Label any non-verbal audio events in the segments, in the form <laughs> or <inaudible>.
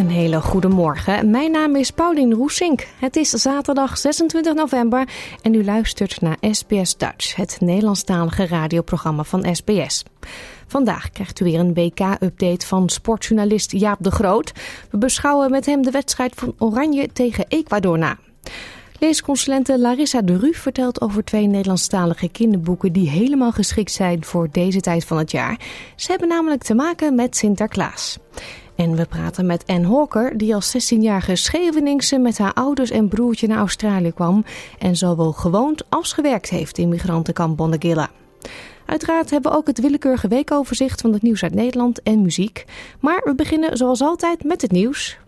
Een hele goede morgen. Mijn naam is Paulien Roesink. Het is zaterdag 26 november en u luistert naar SBS Dutch, het Nederlandstalige radioprogramma van SBS. Vandaag krijgt u weer een WK-update van sportjournalist Jaap de Groot. We beschouwen met hem de wedstrijd van Oranje tegen Ecuador na. Leesconsulente Larissa de Ru vertelt over twee Nederlandstalige kinderboeken die helemaal geschikt zijn voor deze tijd van het jaar. Ze hebben namelijk te maken met Sinterklaas. En we praten met Anne Hawker, die als 16-jarige Scheveningse met haar ouders en broertje naar Australië kwam en zowel gewoond als gewerkt heeft in migrantenkamp Bonnegilla. Uiteraard hebben we ook het willekeurige weekoverzicht van het nieuws uit Nederland en muziek. Maar we beginnen zoals altijd met het nieuws.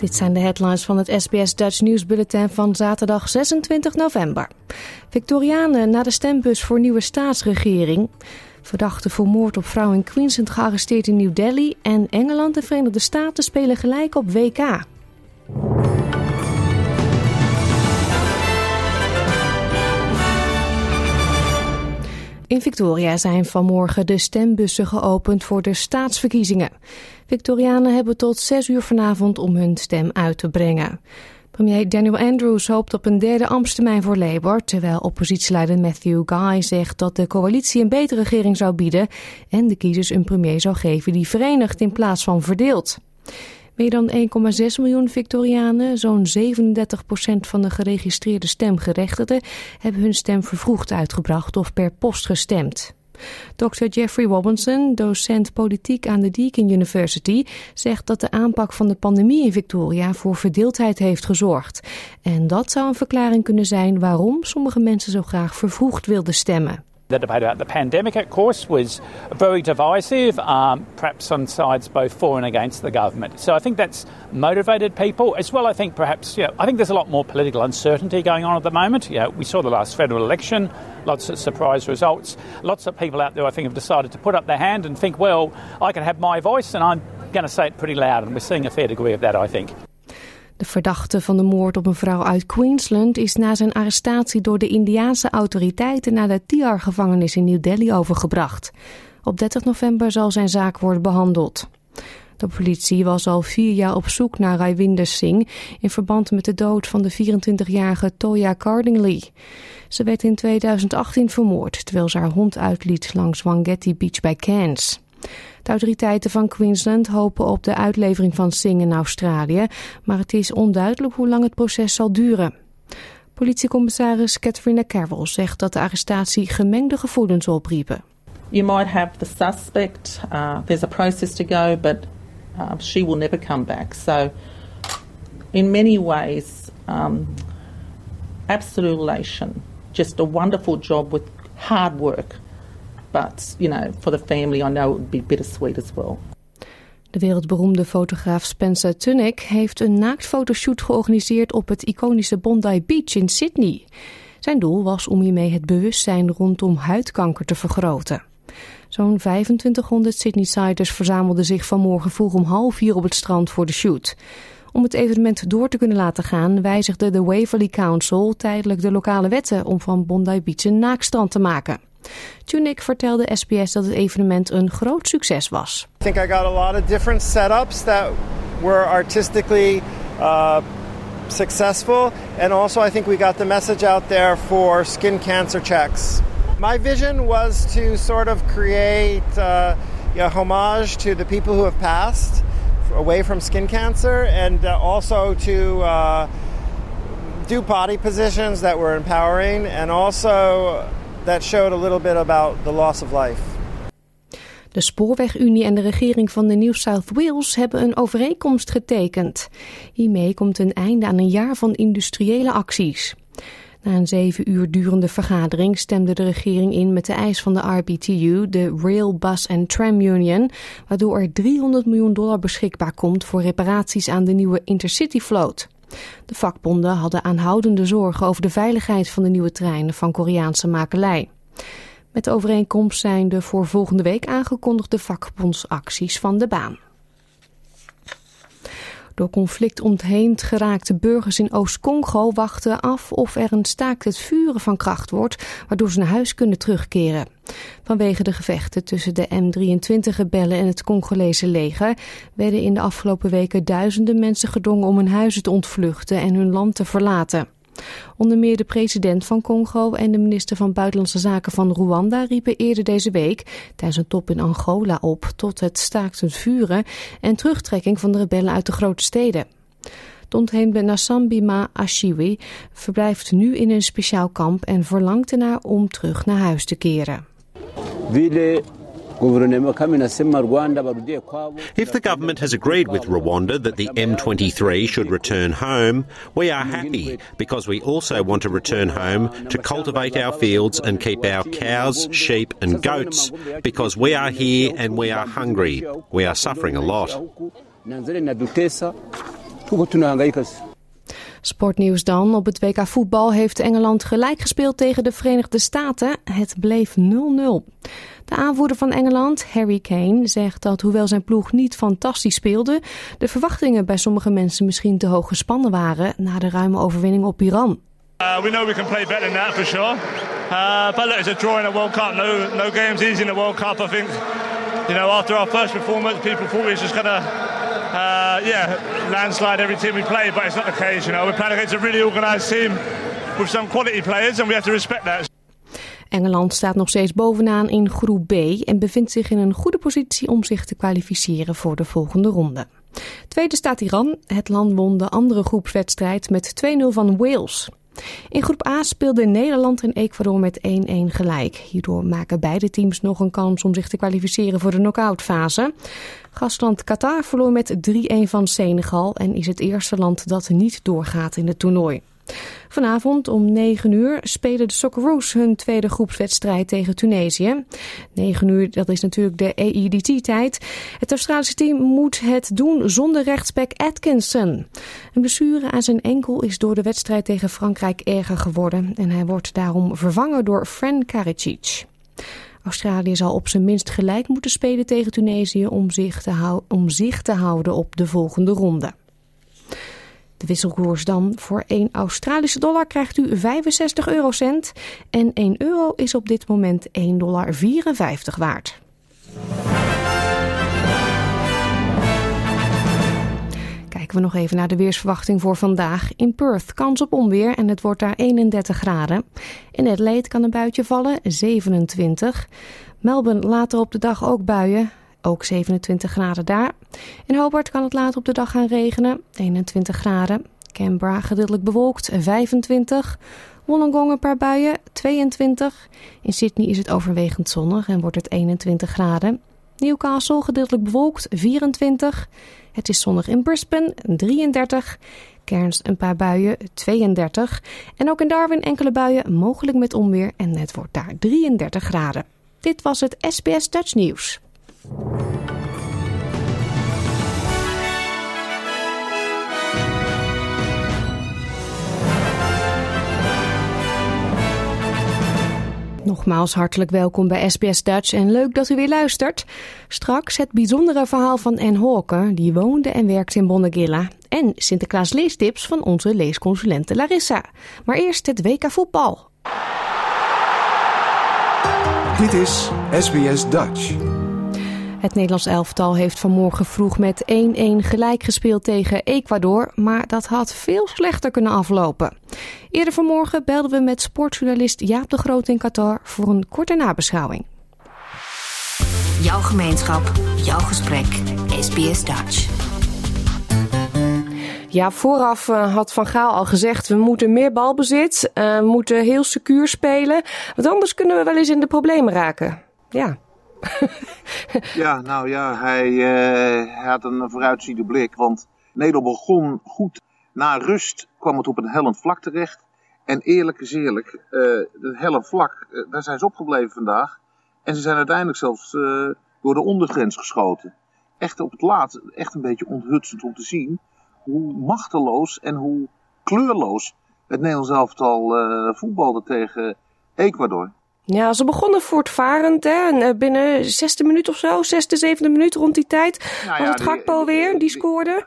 Dit zijn de headlines van het SBS Dutch News Bulletin van zaterdag 26 november. Victorianen naar de stembus voor nieuwe staatsregering. Verdachten voor moord op vrouw in Queensland gearresteerd in New Delhi. En Engeland en Verenigde Staten spelen gelijk op WK. In Victoria zijn vanmorgen de stembussen geopend voor de staatsverkiezingen. Victorianen hebben tot 6 uur vanavond om hun stem uit te brengen. Premier Daniel Andrews hoopt op een derde ambtstermijn voor Labour, terwijl oppositieleider Matthew Guy zegt dat de coalitie een betere regering zou bieden en de kiezers een premier zou geven die verenigt in plaats van verdeelt. Meer dan 1,6 miljoen Victorianen, zo'n 37% van de geregistreerde stemgerechtigden, hebben hun stem vervroegd uitgebracht of per post gestemd. Dr. Jeffrey Robinson, docent politiek aan de Deakin University, zegt dat de aanpak van de pandemie in Victoria voor verdeeldheid heeft gezorgd. En dat zou een verklaring kunnen zijn waarom sommige mensen zo graag vervroegd wilden stemmen. The debate about the pandemic, of course, was very divisive, um, perhaps on sides both for and against the government. So I think that's motivated people as well. I think perhaps, you know, I think there's a lot more political uncertainty going on at the moment. You know, we saw the last federal election, lots of surprise results. Lots of people out there, I think, have decided to put up their hand and think, well, I can have my voice and I'm going to say it pretty loud. And we're seeing a fair degree of that, I think. De verdachte van de moord op een vrouw uit Queensland is na zijn arrestatie door de Indiaanse autoriteiten naar de Tiar-gevangenis in New Delhi overgebracht. Op 30 november zal zijn zaak worden behandeld. De politie was al vier jaar op zoek naar Raiwinder Singh in verband met de dood van de 24-jarige Toya Cardingley. Ze werd in 2018 vermoord terwijl ze haar hond uitliet langs Wangetti Beach bij Cairns. De autoriteiten van Queensland hopen op de uitlevering van Singh in Australië, maar het is onduidelijk hoe lang het proces zal duren. Politiecommissaris Catherine Carroll zegt dat de arrestatie gemengde gevoelens opriepen. You might have the suspect, uh, there's a process to go, but uh, she will never come back. So, in many ways, um, absolute elation. Just a wonderful job with hard work. But, you know, for the family, I know would be bittersweet as well. De wereldberoemde fotograaf Spencer Tunick heeft een naaktfotoshoot georganiseerd op het iconische Bondi Beach in Sydney. Zijn doel was om hiermee het bewustzijn rondom huidkanker te vergroten. Zo'n 2500 Sydney-siders verzamelden zich vanmorgen vroeg om half vier op het strand voor de shoot. Om het evenement door te kunnen laten gaan wijzigde de Waverley Council tijdelijk de lokale wetten om van Bondi Beach een naakstrand te maken. Tunick vertelde SBS dat het evenement een groot succes was. I think I got a lot of different setups that were artistically uh, successful and also I think we got the message out there for skin cancer checks. My vision was to sort of create uh, a homage to the people who have passed away from skin cancer and uh, also to uh, do body positions that were empowering and also that showed a little bit about the loss of life. De Spoorwegunie en de regering van de New South Wales hebben een overeenkomst getekend. Hiermee komt een einde aan een jaar van industriële acties. Na een zeven uur durende vergadering stemde de regering in met de eis van de RBTU, de Rail, Bus and Tram Union, waardoor er 300 miljoen dollar beschikbaar komt voor reparaties aan de nieuwe Intercity-vloot. De vakbonden hadden aanhoudende zorgen over de veiligheid van de nieuwe treinen van Koreaanse makelij. Met overeenkomst zijn de voor volgende week aangekondigde vakbondsacties van de baan. Door conflict ontheemd geraakte burgers in Oost-Congo wachten af of er een staakt het vuren van kracht wordt, waardoor ze naar huis kunnen terugkeren. Vanwege de gevechten tussen de M23-rebellen en het Congolese leger werden in de afgelopen weken duizenden mensen gedwongen om hun huizen te ontvluchten en hun land te verlaten. Onder meer de president van Congo en de minister van Buitenlandse Zaken van Rwanda riepen eerder deze week tijdens een top in Angola op tot het staakt het vuren en terugtrekking van de rebellen uit de grote steden. De ontheemde Nasambima Ashiwi verblijft nu in een speciaal kamp en verlangt ernaar om terug naar huis te keren. If the government has agreed with Rwanda that the M23 should return home, we are happy because we also want to return home to cultivate our fields and keep our cows, sheep, and goats because we are here and we are hungry. We are suffering a lot. Sportnieuws dan. Op het WK voetbal heeft Engeland gelijk gespeeld tegen de Verenigde Staten. Het bleef 0-0. De aanvoerder van Engeland, Harry Kane, zegt dat hoewel zijn ploeg niet fantastisch speelde, de verwachtingen bij sommige mensen misschien te hoog gespannen waren na de ruime overwinning op Iran. Uh, we know we can play better than that for sure. Uh, but look, it's a draw in a World Cup. No, no games easy in the World Cup. I think, you know, after our first performance, people thought we was just gonna, uh, yeah, landslide every team we play. But it's not the case. You know, we're playing against a really organised team with some quality players, and we have to respect that. Engeland staat nog steeds bovenaan in groep B en bevindt zich in een goede positie om zich te kwalificeren voor de volgende ronde. Tweede staat Iran. Het land won de andere groepswedstrijd met 2-0 van Wales. In groep A speelden Nederland en Ecuador met 1-1 gelijk. Hierdoor maken beide teams nog een kans om zich te kwalificeren voor de knock-outfase. Gastland Qatar verloor met 3-1 van Senegal en is het eerste land dat niet doorgaat in het toernooi. Vanavond om 9 uur spelen de Socceroos hun tweede groepswedstrijd tegen Tunesië. 9 uur, dat is natuurlijk de EIDT-tijd. Het Australische team moet het doen zonder rechtsback Atkinson. Een blessure aan zijn enkel is door de wedstrijd tegen Frankrijk erger geworden. En hij wordt daarom vervangen door Fran Karicic. Australië zal op zijn minst gelijk moeten spelen tegen Tunesië om zich te, om zich te houden op de volgende ronde. De wisselkoers dan. Voor 1 Australische dollar krijgt u 65 eurocent. En 1 euro is op dit moment 1,54 dollar waard. We nog even naar de weersverwachting voor vandaag. In Perth kans op onweer en het wordt daar 31 graden. In Adelaide kan een buitje vallen, 27. Melbourne later op de dag ook buien, ook 27 graden daar. In Hobart kan het later op de dag gaan regenen, 21 graden. Canberra gedeeltelijk bewolkt, 25. Wollongong een paar buien, 22. In Sydney is het overwegend zonnig en wordt het 21 graden. Newcastle gedeeltelijk bewolkt, 24. Het is zonnig in Brisbane, 33. Cairns een paar buien, 32. En ook in Darwin enkele buien, mogelijk met onweer en het wordt daar 33 graden. Dit was het SBS Dutch Nieuws. Nogmaals hartelijk welkom bij SBS Dutch en leuk dat u weer luistert. Straks het bijzondere verhaal van Anne Hawker, die woonde en werkte in Bonnegilla. En Sinterklaas leestips van onze leesconsulente Larissa. Maar eerst het WK voetbal. Dit is SBS Dutch. Het Nederlands elftal heeft vanmorgen vroeg met 1-1 gelijk gespeeld tegen Ecuador, maar dat had veel slechter kunnen aflopen. Eerder vanmorgen belden we met sportjournalist Jaap de Groot in Qatar voor een korte nabeschouwing. Jouw gemeenschap, jouw gesprek, SBS Dutch. Ja, vooraf uh, had Van Gaal al gezegd: we moeten meer balbezit, uh, we moeten heel secuur spelen. Want anders kunnen we wel eens in de problemen raken. Ja. <laughs> ja, nou ja, hij, uh, hij had een vooruitziende blik. Want Nederland begon goed. Na rust kwam het op een hellend vlak terecht. En eerlijk is eerlijk, uh, het hellend vlak, uh, daar zijn ze opgebleven vandaag. En ze zijn uiteindelijk zelfs door de ondergrens geschoten. Echt op het laatst, echt een beetje onthutsend om te zien hoe machteloos en hoe kleurloos het Nederlands elftal voetbalde tegen Ecuador. Ja, ze begonnen voortvarend. Hè? En eh, binnen zesde minuut of zo, zesde, zevende minuut rond die tijd, nou ja, was het Gakpo weer, die scoorde.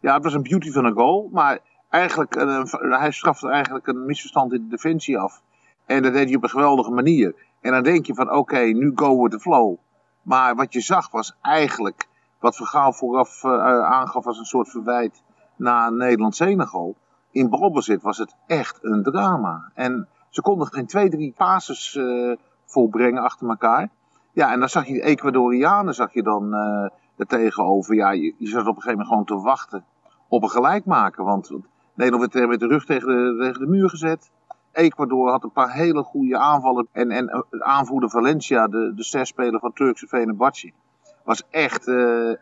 Ja, het was een beauty van een goal. Maar eigenlijk, uh, hij strafte eigenlijk een misverstand in de defensie af. En dat deed hij op een geweldige manier. En dan denk je van, oké, okay, nu go with the flow. Maar wat je zag was eigenlijk, wat Vergaal vooraf uh, aangaf als een soort verwijt na Nederland-Senegal. In balbezit was het echt een drama. En ze konden geen twee, drie passes uh, volbrengen achter elkaar. Ja, en dan zag je de Ecuadorianen zag je dan uh, er tegenover. Ja, je, je zat op een gegeven moment gewoon te wachten op een gelijkmaker. Want, Nederland werd met de rug tegen de, de muur gezet. Ecuador had een paar hele goede aanvallen. En, en uh, aanvoerder Valencia, de, de sterspeler van Turkse Fenerbahce, was echt,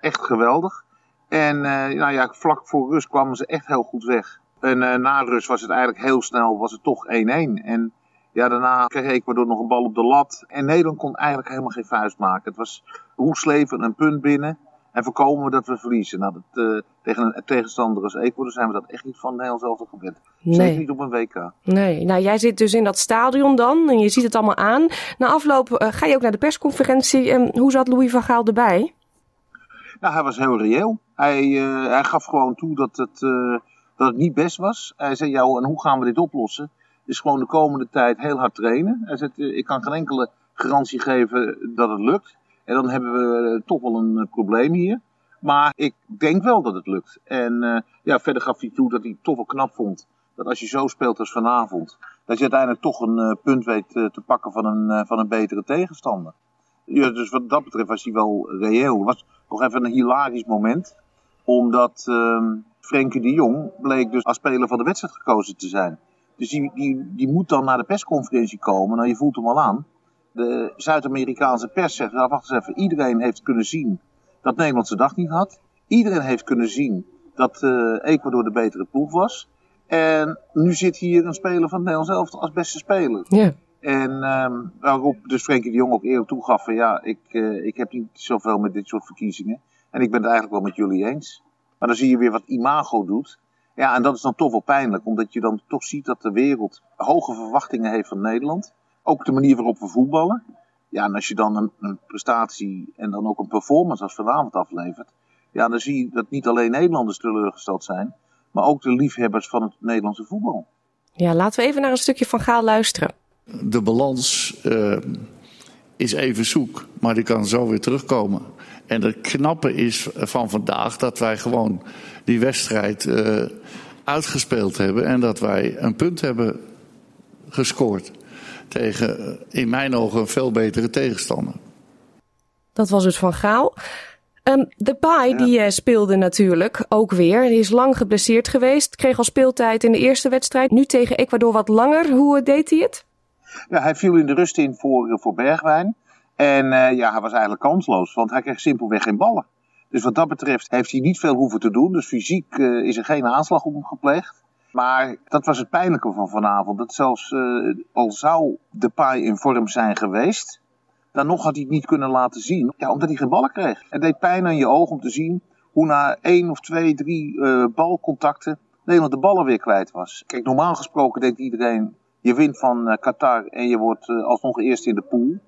echt geweldig. En nou ja, vlak voor rust kwamen ze echt heel goed weg. En uh, na rust was het eigenlijk heel snel, was het toch 1-1. En ja, daarna kreeg Ecuador nog een bal op de lat. En Nederland kon eigenlijk helemaal geen vuist maken. Het was roesleven een punt binnen. En voorkomen we dat we verliezen. Nou, dat, uh, tegen een tegenstander als Ecuador zijn we dat echt niet van Nederland zelf gewend. Nee. Zeker niet op een WK. Nee, nou jij zit dus in dat stadion dan en je ziet het allemaal aan. Na afloop uh, ga je ook naar de persconferentie. En hoe zat Louis van Gaal erbij? Nou, hij was heel reëel. Hij, uh, hij gaf gewoon toe dat het, dat het niet best was. Hij zei, ja, en hoe gaan we dit oplossen? Dus gewoon de komende tijd heel hard trainen. Hij zei, ik kan geen enkele garantie geven dat het lukt. En dan hebben we toch wel een probleem hier. Maar ik denk wel dat het lukt. En ja, verder gaf hij toe dat hij het toch wel knap vond. Dat als je zo speelt als vanavond, dat je uiteindelijk toch een punt weet te pakken van een, van een betere tegenstander. Ja, dus wat dat betreft was hij wel reëel. Het was nog even een hilarisch moment. Omdat uh, Frenkie de Jong bleek dus als speler van de wedstrijd gekozen te zijn. Dus die, die, die moet dan naar de persconferentie komen. Nou, je voelt hem al aan. De Zuid-Amerikaanse pers zegt, nou, wacht eens even. Iedereen heeft kunnen zien dat Nederland zijn dag niet had. Iedereen heeft kunnen zien dat uh, Ecuador de betere ploeg was. En nu zit hier een speler van Nederland zelf als beste speler. Ja. En um, waarop dus Frenkie de Jong ook eerlijk toegaf van ja, ik, uh, ik heb niet zoveel met dit soort verkiezingen. En ik ben het eigenlijk wel met jullie eens. Maar dan zie je weer wat imago doet. Ja, en dat is dan toch wel pijnlijk, omdat je dan toch ziet dat de wereld hoge verwachtingen heeft van Nederland. Ook de manier waarop we voetballen. Ja, en als je dan een, een prestatie en dan ook een performance als vanavond aflevert. Ja, dan zie je dat niet alleen Nederlanders teleurgesteld zijn, maar ook de liefhebbers van het Nederlandse voetbal. Ja, laten we even naar een stukje van Gaal luisteren. De balans uh, is even zoek, maar die kan zo weer terugkomen. En het knappe is van vandaag dat wij gewoon die wedstrijd uh, uitgespeeld hebben en dat wij een punt hebben gescoord tegen in mijn ogen een veel betere tegenstander. Dat was dus van Gaal. Um, de Pai ja. die uh, speelde natuurlijk ook weer. Die is lang geblesseerd geweest. Kreeg al speeltijd in de eerste wedstrijd. Nu tegen Ecuador wat langer. Hoe uh, deed hij het? Ja, hij viel in de rust in voor, voor Bergwijn. En uh, ja, hij was eigenlijk kansloos, want hij kreeg simpelweg geen ballen. Dus wat dat betreft heeft hij niet veel hoeven te doen. Dus fysiek uh, is er geen aanslag op hem gepleegd. Maar dat was het pijnlijke van vanavond. Dat zelfs al zou de paai in vorm zijn geweest, dan nog had hij het niet kunnen laten zien. Ja, omdat hij geen ballen kreeg. Het deed pijn aan je oog om te zien hoe na één of twee, drie balcontacten Nederland de ballen weer kwijt was. Kijk, normaal gesproken denkt iedereen, je wint van uh, Qatar en je wordt uh, alsnog eerst in de pool.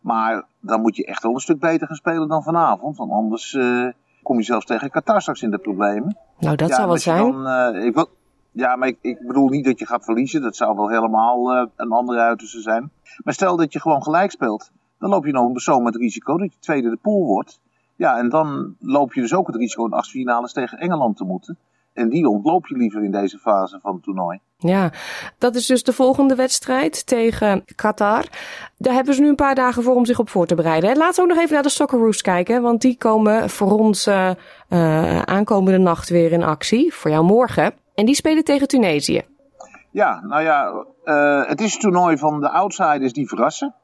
Maar dan moet je echt wel een stuk beter gaan spelen dan vanavond. Want anders uh, kom je zelfs tegen Qatar straks in de problemen. Nou, dat ja, zou wel zijn. Dan, uh, ik wil, ja, maar ik, ik, bedoel niet dat je gaat verliezen. Dat zou wel helemaal uh, een andere uiterste zijn. Maar stel dat je gewoon gelijk speelt. Dan loop je nog zo met het risico dat je tweede de pool wordt. Ja, en dan loop je dus ook het risico in de achtste finales tegen Engeland te moeten. En die ontloop je liever in deze fase van het toernooi. Ja, dat is dus de volgende wedstrijd tegen Qatar. Daar hebben ze nu een paar dagen voor om zich op voor te bereiden. Laten we ook nog even naar de Socceroos kijken, want die komen voor ons uh, uh, aankomende nacht weer in actie. Voor jou morgen. En die spelen tegen Tunesië. Ja, nou ja, uh, het is een toernooi van de outsiders die verrassen.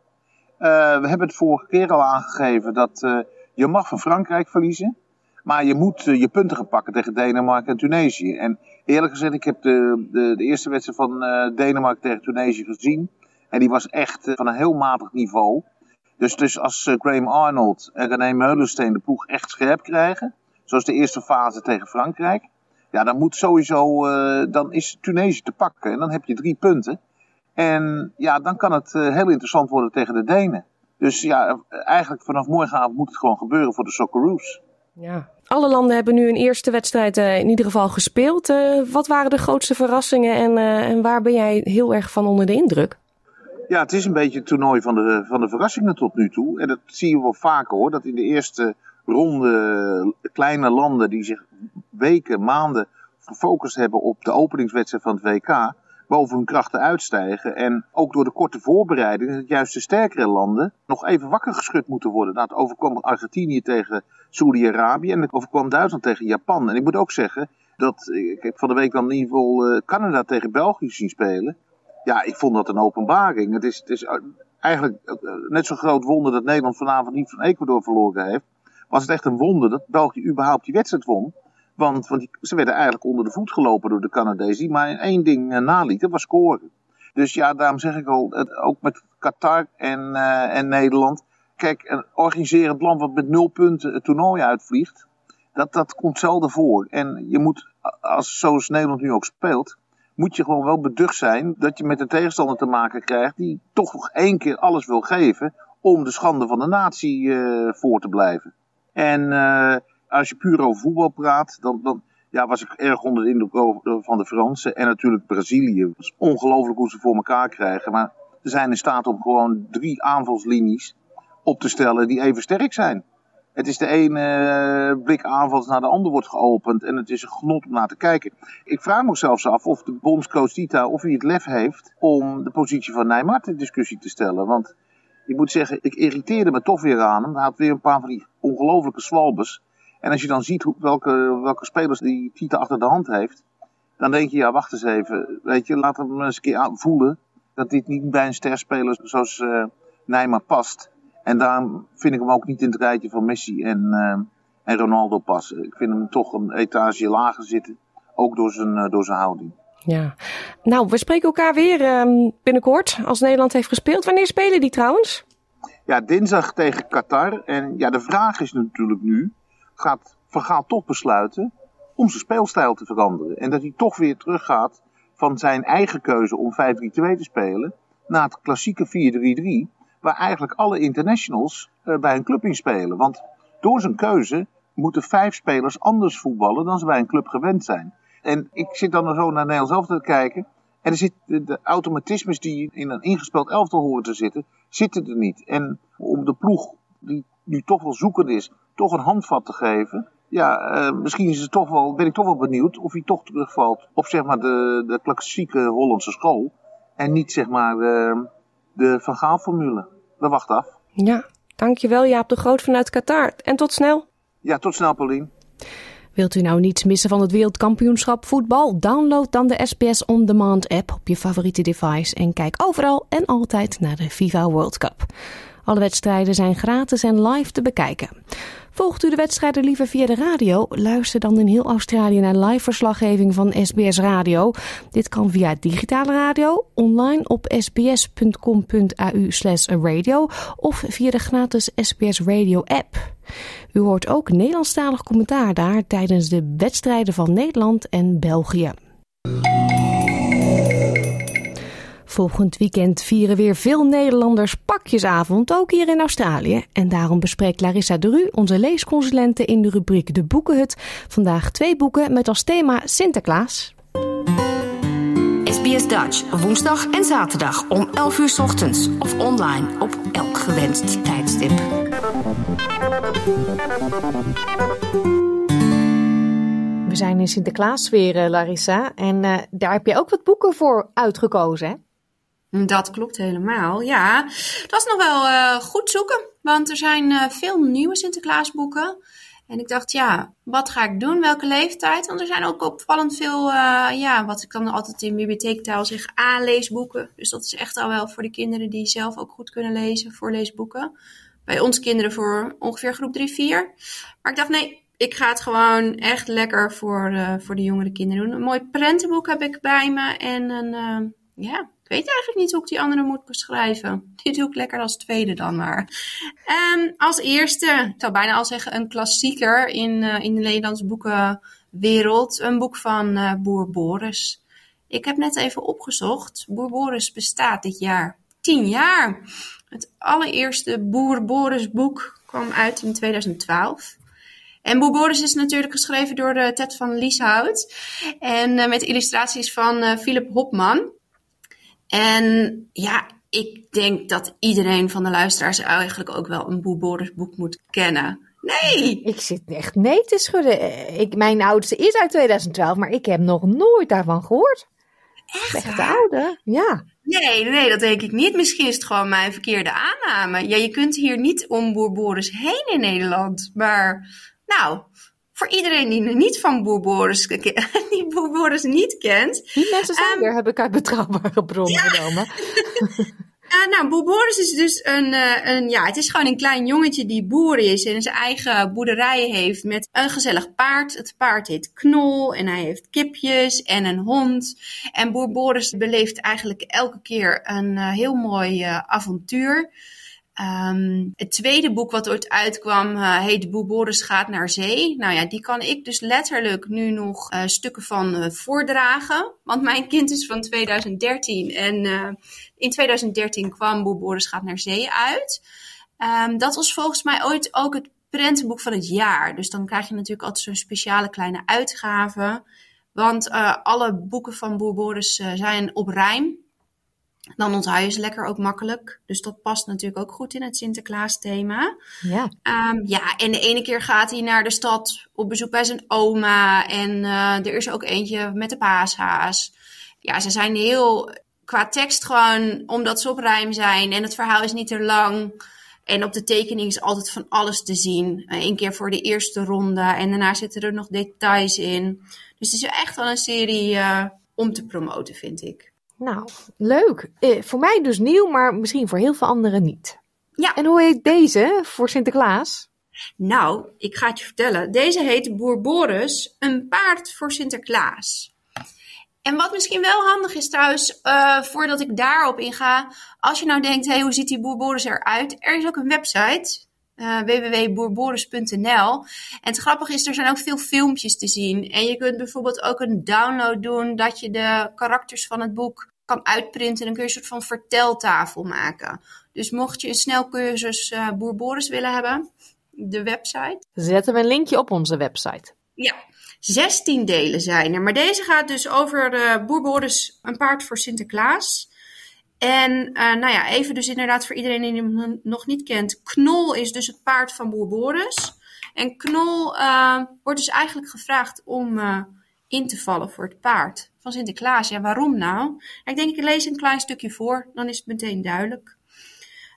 we hebben het vorige keer al aangegeven dat je mag van Frankrijk verliezen. Maar je moet je punten gaan pakken tegen Denemarken en Tunesië. En eerlijk gezegd, ik heb de, de, de eerste wedstrijd van uh, Denemarken tegen Tunesië gezien. En die was echt uh, van een heel matig niveau. Dus, dus als Graham Arnold en René Meulensteen de ploeg echt scherp krijgen. Zoals de eerste fase tegen Frankrijk. Ja, dan moet sowieso, dan is Tunesië te pakken. En dan heb je drie punten. En ja, dan kan het heel interessant worden tegen de Denen. Dus ja, eigenlijk vanaf morgenavond moet het gewoon gebeuren voor de Socceroos. Ja, alle landen hebben nu een eerste wedstrijd uh, in ieder geval gespeeld. Uh, wat waren de grootste verrassingen en, uh, en waar ben jij heel erg van onder de indruk? Ja, het is een beetje het toernooi van de, van de verrassingen tot nu toe. En dat zie je wel vaker hoor. Dat in de eerste ronde kleine landen die zich weken, maanden gefocust hebben op de openingswedstrijd van het WK. Boven hun krachten uitstijgen. En ook door de korte voorbereiding, dat juist de sterkere landen nog even wakker geschud moeten worden. Nou, het overkwam Argentinië tegen Saudi-Arabië en het overkwam Duitsland tegen Japan. En ik moet ook zeggen dat ik heb van de week dan in ieder geval Canada tegen België zien spelen. Ja, ik vond dat een openbaring. Het is, het is eigenlijk net zo'n groot wonder dat Nederland vanavond niet van Ecuador verloren heeft. Was het echt een wonder dat België überhaupt die wedstrijd won. Want, want ze werden eigenlijk onder de voet gelopen door de Canadezen. Die maar één ding uh, nalieten, was scoren. Dus ja, daarom zeg ik al, het, ook met Qatar en, uh, en Nederland. Kijk, een organiserend land wat met nul punten het toernooi uitvliegt. Dat, dat komt zelden voor. En je moet, als, zoals Nederland nu ook speelt, moet je gewoon wel beducht zijn dat je met een tegenstander te maken krijgt die toch nog één keer alles wil geven om de schande van de natie uh, voor te blijven. En als je puur over voetbal praat, dan, dan ja, was ik erg onder de indruk van de Fransen. En natuurlijk Brazilië. Het is ongelooflijk hoe ze voor elkaar krijgen. Maar ze zijn in staat om gewoon drie aanvalslinies op te stellen die even sterk zijn. Het is de ene blik aanvals naar de ander wordt geopend en het is een genot om naar te kijken. Ik vraag me zelfs af of de bondscoach Tita of hij het lef heeft om de positie van Neymar ter discussie te stellen. Want ik moet zeggen, ik irriteerde me toch weer aan hem. Hij had weer een paar van die ongelofelijke zwalbes. En als je dan ziet hoe, welke, welke spelers die Tita achter de hand heeft, dan denk je, ja, wacht eens even. Weet je, laat hem eens een keer voelen dat dit niet bij een sterspeler zoals uh, Neymar past. En daarom vind ik hem ook niet in het rijtje van Messi en, uh, en Ronaldo passen. Ik vind hem toch een etage lager zitten, ook door zijn, uh, door zijn houding. Ja, nou, we spreken elkaar weer um, binnenkort als Nederland heeft gespeeld. Wanneer spelen die trouwens? Ja, dinsdag tegen Qatar. En ja, de vraag is natuurlijk nu, gaat Van Gaal toch besluiten om zijn speelstijl te veranderen. En dat hij toch weer teruggaat van zijn eigen keuze om 5-3-2 te spelen naar het klassieke 4-3-3 waar eigenlijk alle internationals uh, bij een club in spelen. Want door zijn keuze moeten vijf spelers anders voetballen dan ze bij een club gewend zijn. En ik zit dan zo naar Nederland zelf te kijken. En er zit de, de automatismes die in een ingespeeld elftal horen te zitten, zitten er niet. En om de ploeg, die nu toch wel zoekend is, toch een handvat te geven. Ja, uh, misschien is het toch wel, ben ik toch wel benieuwd of hij toch terugvalt op zeg maar de, de klassieke Hollandse school. En niet zeg maar uh, de Van Gaal formule. We wachten af. Ja, dankjewel Jaap de Groot vanuit Qatar. En tot snel. Ja, tot snel Paulien. Wilt u nou niets missen van het wereldkampioenschap voetbal? Download dan de SBS On Demand app op je favoriete device en kijk overal en altijd naar de FIFA World Cup. Alle wedstrijden zijn gratis en live te bekijken. Volgt u de wedstrijden liever via de radio? Luister dan in heel Australië naar live verslaggeving van SBS Radio. Dit kan via digitale radio, online op sbs.com.au radio of via de gratis SBS Radio app. U hoort ook Nederlandstalig commentaar daar tijdens de wedstrijden van Nederland en België. Volgend weekend vieren weer veel Nederlanders pakjesavond, ook hier in Australië. En daarom bespreekt Larissa de Ru, onze leesconsulente in de rubriek De Boekenhut, vandaag twee boeken met als thema Sinterklaas. SBS Dutch, woensdag en zaterdag om 11 uur ochtends of online op elk gewenst tijdstip. We zijn in Sinterklaas-sfeer, eh, Larissa. En uh, daar heb je ook wat boeken voor uitgekozen, hè? Dat klopt helemaal, ja. Dat was nog wel uh, goed zoeken, want er zijn veel nieuwe Sinterklaasboeken. En ik dacht, ja, wat ga ik doen? Welke leeftijd? Want er zijn ook opvallend veel, ja, wat ik dan altijd in bibliotheektaal zeg, aanleesboeken. Dus dat is echt al wel voor de kinderen die zelf ook goed kunnen lezen, voorleesboeken. Bij ons kinderen voor ongeveer groep 3, 4. Maar ik dacht, nee, ik ga het gewoon echt lekker voor, uh, voor de jongere kinderen doen. Een mooi prentenboek heb ik bij me. En een, uh, ja, ik weet eigenlijk niet hoe ik die andere moet beschrijven. Die doe ik lekker als tweede dan maar. Um, als eerste, ik zou bijna al zeggen, een klassieker in, uh, in de Nederlandse boekenwereld. Een boek van Boer Boris. Ik heb net even opgezocht. Boer Boris bestaat dit jaar tien jaar. Het allereerste Boer Boris boek kwam uit in 2012. En Boer Boris is natuurlijk geschreven door uh, Ted van Lieshout. En uh, met illustraties van uh, Philip Hopman. En ja, ik denk dat iedereen van de luisteraars eigenlijk ook wel een Boer Boris boek moet kennen. Nee! Ik zit echt nee te schudden. Ik, mijn oudste is uit 2012, maar ik heb nog nooit daarvan gehoord. Echt? Echt de oude? Ja. Nee, nee, dat denk ik niet. Misschien is het gewoon mijn verkeerde aanname. Ja, je kunt hier niet om Boer Boris heen in Nederland. Maar nou, voor iedereen die niet van Boer Boris, <laughs> die Boer Boris niet kent. Die mensen zijn um, er, heb ik uit betrouwbare bronnen ja. genomen. Uh, <laughs> nou, Boer Boris is dus een, uh, een, ja, het is gewoon een klein jongetje die boer is en zijn eigen boerderij heeft met een gezellig paard. Het paard heet Knol en hij heeft kipjes en een hond. En Boer Boris beleeft eigenlijk elke keer een uh, heel mooi avontuur. Um, het tweede boek wat ooit uitkwam uh, heet Boer Boris gaat naar zee. Nou ja, die kan ik dus letterlijk nu nog uh, stukken van uh, voordragen. Want mijn kind is van 2013 en in 2013 kwam Boer Boris gaat naar zee uit. Um, dat was volgens mij ooit ook het prentenboek van het jaar. Dus dan krijg je natuurlijk altijd zo'n speciale kleine uitgave. Want alle boeken van Boer Boris zijn op rijm. Dan onthoud je ze lekker ook makkelijk. Dus dat past natuurlijk ook goed in het Sinterklaas thema. Ja. Um, ja, en de ene keer gaat hij naar de stad op bezoek bij zijn oma. En uh, er is ook eentje met de paashaas. Ja, ze zijn heel qua tekst gewoon, omdat ze op rijm zijn. En het verhaal is niet te lang. En op de tekening is altijd van alles te zien. Eén uh, keer voor de eerste ronde. En daarna zitten er nog details in. Dus het is echt wel een serie uh, om te promoten, vind ik. Nou, leuk. Eh, voor mij dus nieuw, maar misschien voor heel veel anderen niet. Ja. En hoe heet deze voor Sinterklaas? Nou, ik ga het je vertellen. Deze heet Boer Boris, een paard voor Sinterklaas. En wat misschien wel handig is trouwens, uh, voordat ik daarop inga. Als je nou denkt, hey, hoe ziet die Boer Boris eruit? Er is ook een website, uh, www.boerboris.nl. En het grappige is, er zijn ook veel filmpjes te zien. En je kunt bijvoorbeeld ook een download doen dat je de karakters van het boek kan uitprinten. En dan kun je een soort van verteltafel maken. Dus mocht je een snelcursus uh, Boer Boris willen hebben, de website. Zetten we een linkje op onze website. Ja, 16 delen zijn er. Maar deze gaat dus over uh, Boer Boris, een paard voor Sinterklaas. En uh, nou ja, even dus inderdaad voor iedereen die hem nog niet kent. Knol is dus het paard van Boer Boris. En Knol uh, wordt dus eigenlijk gevraagd om in te vallen voor het paard van Sinterklaas. Ja, waarom nou? Ik denk, ik lees een klein stukje voor, dan is het meteen duidelijk.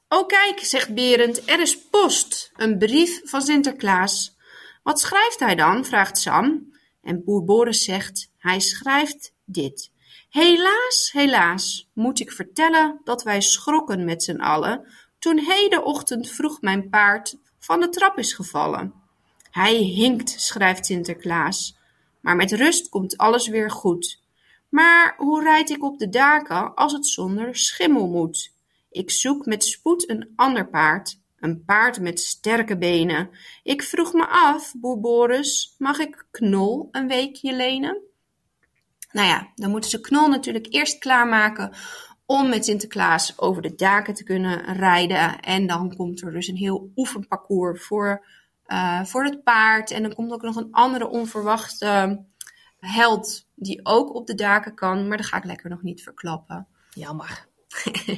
Oh kijk, zegt Berend, er is post, een brief van Sinterklaas. Wat schrijft hij dan? vraagt Sam. En boer Boris zegt, hij schrijft dit. Helaas, helaas, moet ik vertellen dat wij schrokken met z'n allen toen hedenochtend vroeg mijn paard van de trap is gevallen. Hij hinkt, schrijft Sinterklaas, maar met rust komt alles weer goed. Maar hoe rijd ik op de daken als het zonder schimmel moet? Ik zoek met spoed een ander paard, een paard met sterke benen. Ik vroeg me af, boer Boris, mag ik Knol een weekje lenen? Nou ja, dan moeten ze Knol natuurlijk eerst klaarmaken om met Sinterklaas over de daken te kunnen rijden. En dan komt er dus een heel oefenparcours voor, uh, voor het paard. En dan komt ook nog een andere onverwachte held die ook op de daken kan. Maar dat ga ik lekker nog niet verklappen. Jammer.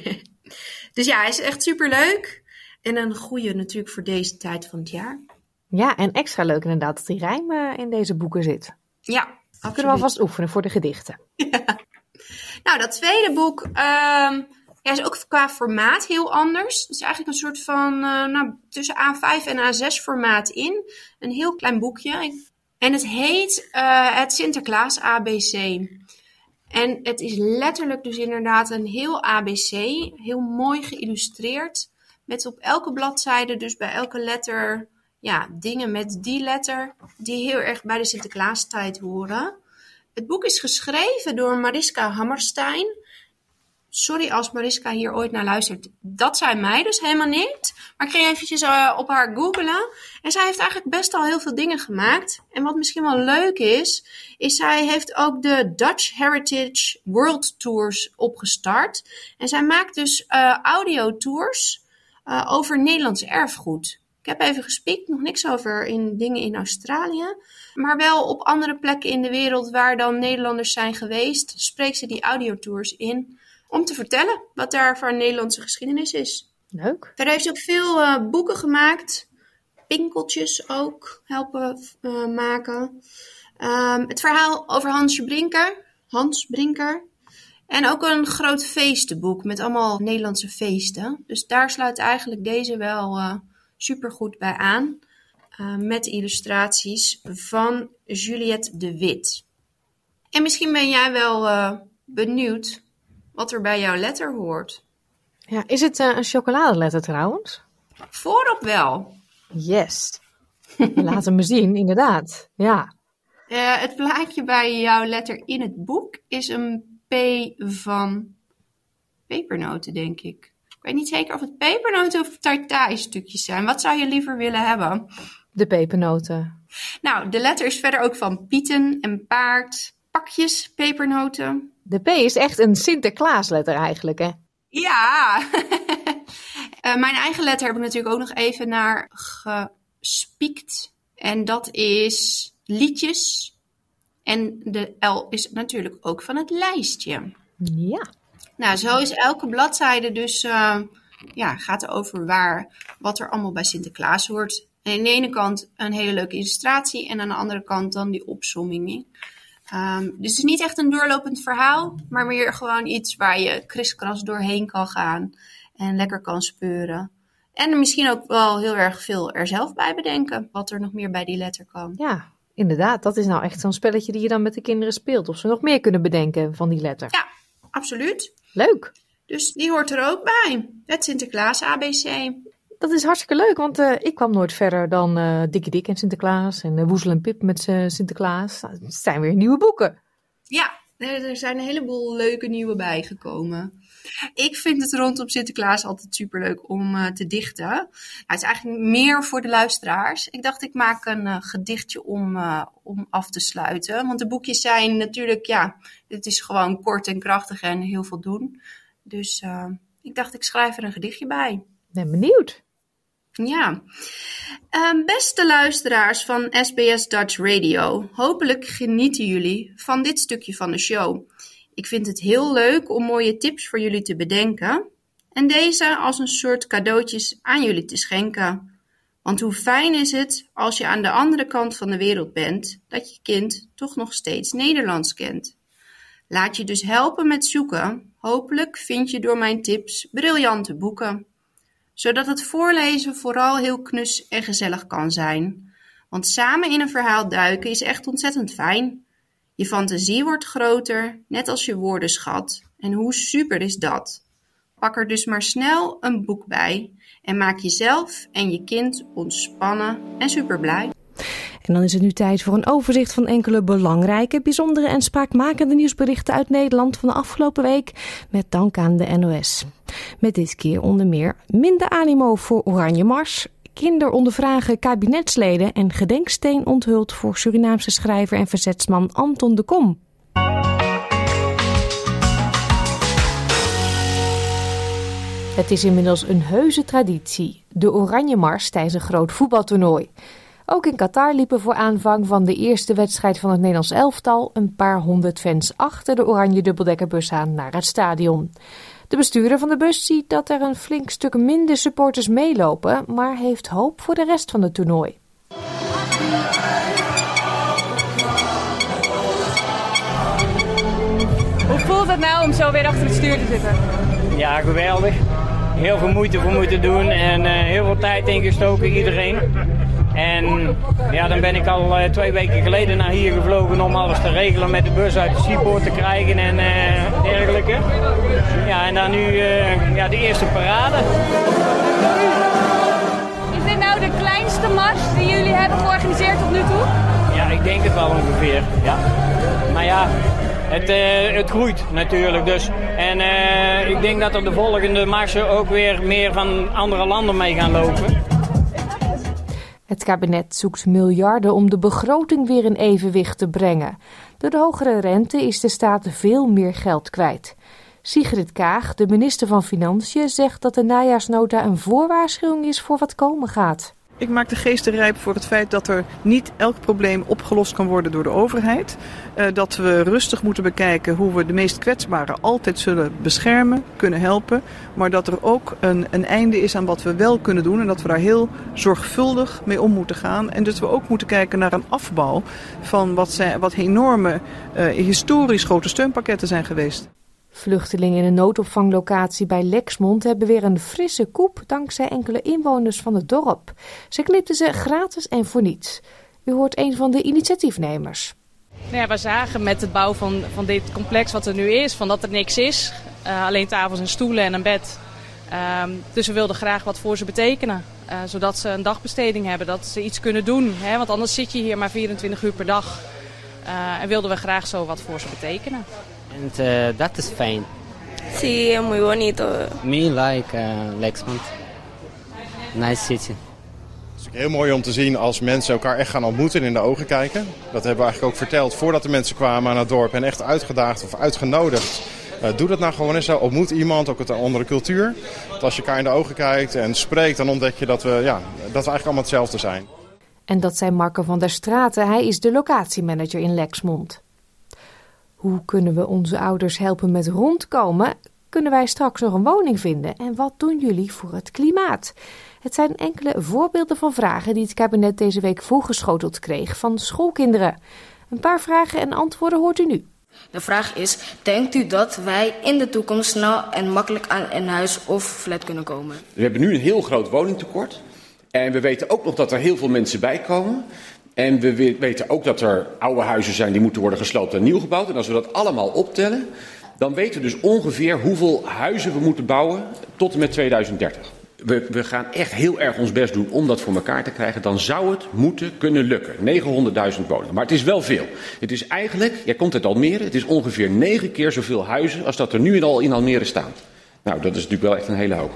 <laughs> dus ja, hij is echt super leuk. En een goede natuurlijk voor deze tijd van het jaar. Ja, en extra leuk inderdaad dat die rijm in deze boeken zit. Ja, absoluut. Kunnen we alvast oefenen voor de gedichten. <laughs> Nou, dat tweede boek ehm, ja, is ook qua formaat heel anders. Het is eigenlijk een soort van uh, nou, tussen A5 en A6 formaat in. Een heel klein boekje. En het heet uh, het Sinterklaas ABC. En het is letterlijk dus inderdaad een heel ABC. Heel mooi geïllustreerd. Met op elke bladzijde, dus bij elke letter, ja, dingen met die letter. Die heel erg bij de Sinterklaastijd horen. Het boek is geschreven door Mariska Hammerstein. Sorry als Mariska hier ooit naar luistert. Dat zijn mij dus helemaal niet. Maar ik ging eventjes uh, op haar googelen. En zij heeft eigenlijk best al heel veel dingen gemaakt. En wat misschien wel leuk is, is zij heeft ook de Dutch Heritage World Tours opgestart. En zij maakt dus uh, audiotours uh, over Nederlands erfgoed. Ik heb even gespiekt, nog niks over in dingen in Australië. Maar wel op andere plekken in de wereld waar dan Nederlanders zijn geweest, spreekt ze die audiotours in om te vertellen wat daar voor Nederlandse geschiedenis is. Leuk. Verder heeft ze ook veel uh, boeken gemaakt. Pinkeltjes ook helpen uh, maken. Um, het verhaal over Hansje Brinker. Hans Brinker. En ook een groot feestenboek met allemaal Nederlandse feesten. Dus daar sluit eigenlijk deze wel uh, super goed bij aan. Met illustraties van Juliette de Wit. En misschien ben jij wel benieuwd wat er bij jouw letter hoort. Ja, is het uh, een chocoladeletter trouwens? Voorop wel. Yes. Laat hem me zien, inderdaad. Ja. het plaatje bij jouw letter in het boek is een P van pepernoten, denk ik. Ik weet niet zeker of het pepernoten of tartaaistukjes zijn. Wat zou je liever willen hebben? De pepernoten. Nou, de letter is verder ook van pieten en paard, pakjes, pepernoten. De P is echt een Sinterklaasletter eigenlijk, hè? Ja. uh, <laughs> mijn eigen letter heb ik natuurlijk ook nog even naar gespiekt. En dat is liedjes. En de L is natuurlijk ook van het lijstje. Ja. Nou, zo is elke bladzijde dus, uh, ja, gaat over waar, wat er allemaal bij Sinterklaas hoort. En aan de ene kant een hele leuke illustratie en aan de andere kant dan die opsomming. Um, dus het is niet echt een doorlopend verhaal, maar meer gewoon iets waar je kriskras doorheen kan gaan en lekker kan speuren. En misschien ook wel heel erg veel er zelf bij bedenken, wat er nog meer bij die letter kan. Ja, inderdaad. Dat is nou echt zo'n spelletje die je dan met de kinderen speelt. Of ze nog meer kunnen bedenken van die letter. Ja, absoluut. Leuk. Dus die hoort er ook bij. Het Sinterklaas ABC. Dat is hartstikke leuk, want uh, ik kwam nooit verder dan uh, Dikkie Dik en Sinterklaas en uh, Woezel en Pip met Sinterklaas. Nou, het zijn weer nieuwe boeken. Ja, er zijn een heleboel leuke nieuwe bijgekomen. Ik vind het rondom Sinterklaas altijd superleuk om te dichten. Nou, het is eigenlijk meer voor de luisteraars. Ik dacht, ik maak een gedichtje om, om af te sluiten. Want de boekjes zijn natuurlijk, ja, het is gewoon kort en krachtig en heel veel doen. Dus ik dacht, ik schrijf er een gedichtje bij. Ben benieuwd. Ja, um, beste luisteraars van SBS Dutch Radio, hopelijk genieten jullie van dit stukje van de show. Ik vind het heel leuk om mooie tips voor jullie te bedenken en deze als een soort cadeautjes aan jullie te schenken. Want hoe fijn is het als je aan de andere kant van de wereld bent, dat je kind toch nog steeds Nederlands kent. Laat je dus helpen met zoeken. Hopelijk vind je door mijn tips briljante boeken zodat het voorlezen vooral heel knus en gezellig kan zijn. Want samen in een verhaal duiken is echt ontzettend fijn. Je fantasie wordt groter, net als je woordenschat. En hoe super is dat? Pak er dus maar snel een boek bij en maak jezelf en je kind ontspannen en super blij. En dan is het nu tijd voor een overzicht van enkele belangrijke, bijzondere en spraakmakende nieuwsberichten uit Nederland van de afgelopen week. Met dank aan de NOS. Met dit keer onder meer minder animo voor Oranje Mars. Kinderondervragen kabinetsleden en gedenksteen onthuld voor Surinaamse schrijver en verzetsman Anton de Kom. Het is inmiddels een heuse traditie, de Oranje Mars tijdens een groot voetbaltoernooi. Ook in Qatar liepen voor aanvang van de eerste wedstrijd van het Nederlands elftal een paar honderd fans achter de oranje dubbeldekkerbus aan naar het stadion. De bestuurder van de bus ziet dat er een flink stuk minder supporters meelopen, maar heeft hoop voor de rest van het toernooi. voelt het nou om zo weer achter het stuur te zitten? Ja, geweldig. Heel veel moeite voor moeten doen en uh, heel veel tijd ingestoken, iedereen. En ja, dan ben ik al uh, twee weken geleden naar hier gevlogen om alles te regelen met de bus uit de seapoort te krijgen en uh, dergelijke. Ja, en dan nu uh, ja, de eerste parade. Is dit nou de kleinste mars die jullie hebben georganiseerd tot nu toe? Ja, ik denk het wel ongeveer. Ja. Maar ja, het, het groeit natuurlijk. Dus. En ik denk dat er de volgende marsen ook weer meer van andere landen mee gaan lopen. Het kabinet zoekt miljarden om de begroting weer in evenwicht te brengen. Door de hogere rente is de staat veel meer geld kwijt. Sigrid Kaag, de minister van Financiën, zegt dat de najaarsnota een voorwaarschuwing is voor wat komen gaat. Ik maak de geesten rijp voor het feit dat er niet elk probleem opgelost kan worden door de overheid. Uh, dat we rustig moeten bekijken hoe we de meest kwetsbaren altijd zullen beschermen, kunnen helpen. Maar dat er ook een, een einde is aan wat we wel kunnen doen. En dat we daar heel zorgvuldig mee om moeten gaan. En dat we ook moeten kijken naar een afbouw van wat, zijn, wat enorme, uh, historisch grote steunpakketten zijn geweest. Vluchtelingen in een noodopvanglocatie bij Lexmond hebben weer een frisse koep dankzij enkele inwoners van het dorp. Ze knipten ze gratis en voor niets. U hoort een van de initiatiefnemers. Nou ja, we zagen met het bouwen van, van dit complex wat er nu is, van dat er niks is. Uh, alleen tafels en stoelen en een bed. Uh, dus we wilden graag wat voor ze betekenen. Uh, zodat ze een dagbesteding hebben, dat ze iets kunnen doen. Hè? Want anders zit je hier maar 24 uur per dag. Uh, en wilden we graag zo wat voor ze betekenen. And uh, that is fine. Sí, es muy bonito. Me like uh, Lexmond. Nice city. Het is heel mooi om te zien als mensen elkaar echt gaan ontmoeten en in de ogen kijken. Dat hebben we eigenlijk ook verteld voordat de mensen kwamen aan het dorp en echt uitgedaagd of uitgenodigd. Uh, doe dat nou gewoon eens. Ontmoet iemand, ook uit een andere cultuur. Want als je elkaar in de ogen kijkt en spreekt, dan ontdek je dat we, ja, dat we eigenlijk allemaal hetzelfde zijn. En dat zei Marco van der Straten. Hij is de locatiemanager in Lexmond. Hoe kunnen we onze ouders helpen met rondkomen? Kunnen wij straks nog een woning vinden? En wat doen jullie voor het klimaat? Het zijn enkele voorbeelden van vragen die het kabinet deze week voorgeschoteld kreeg van schoolkinderen. Een paar vragen en antwoorden hoort u nu. De vraag is: denkt u dat wij in de toekomst snel en makkelijk aan een huis of flat kunnen komen? We hebben nu een heel groot woningtekort. En we weten ook nog dat er heel veel mensen bij komen. En we weten ook dat er oude huizen zijn die moeten worden gesloopt en nieuw gebouwd. En als we dat allemaal optellen, dan weten we dus ongeveer hoeveel huizen we moeten bouwen tot en met 2030. We, we, gaan echt heel erg ons best doen om dat voor elkaar te krijgen. Dan zou het moeten kunnen lukken. 900.000 woningen. Maar het is wel veel. Het is eigenlijk, jij komt uit Almere, het is ongeveer negen keer zoveel huizen als dat er nu al in Almere staan. Nou, dat is natuurlijk wel echt een hele hoop.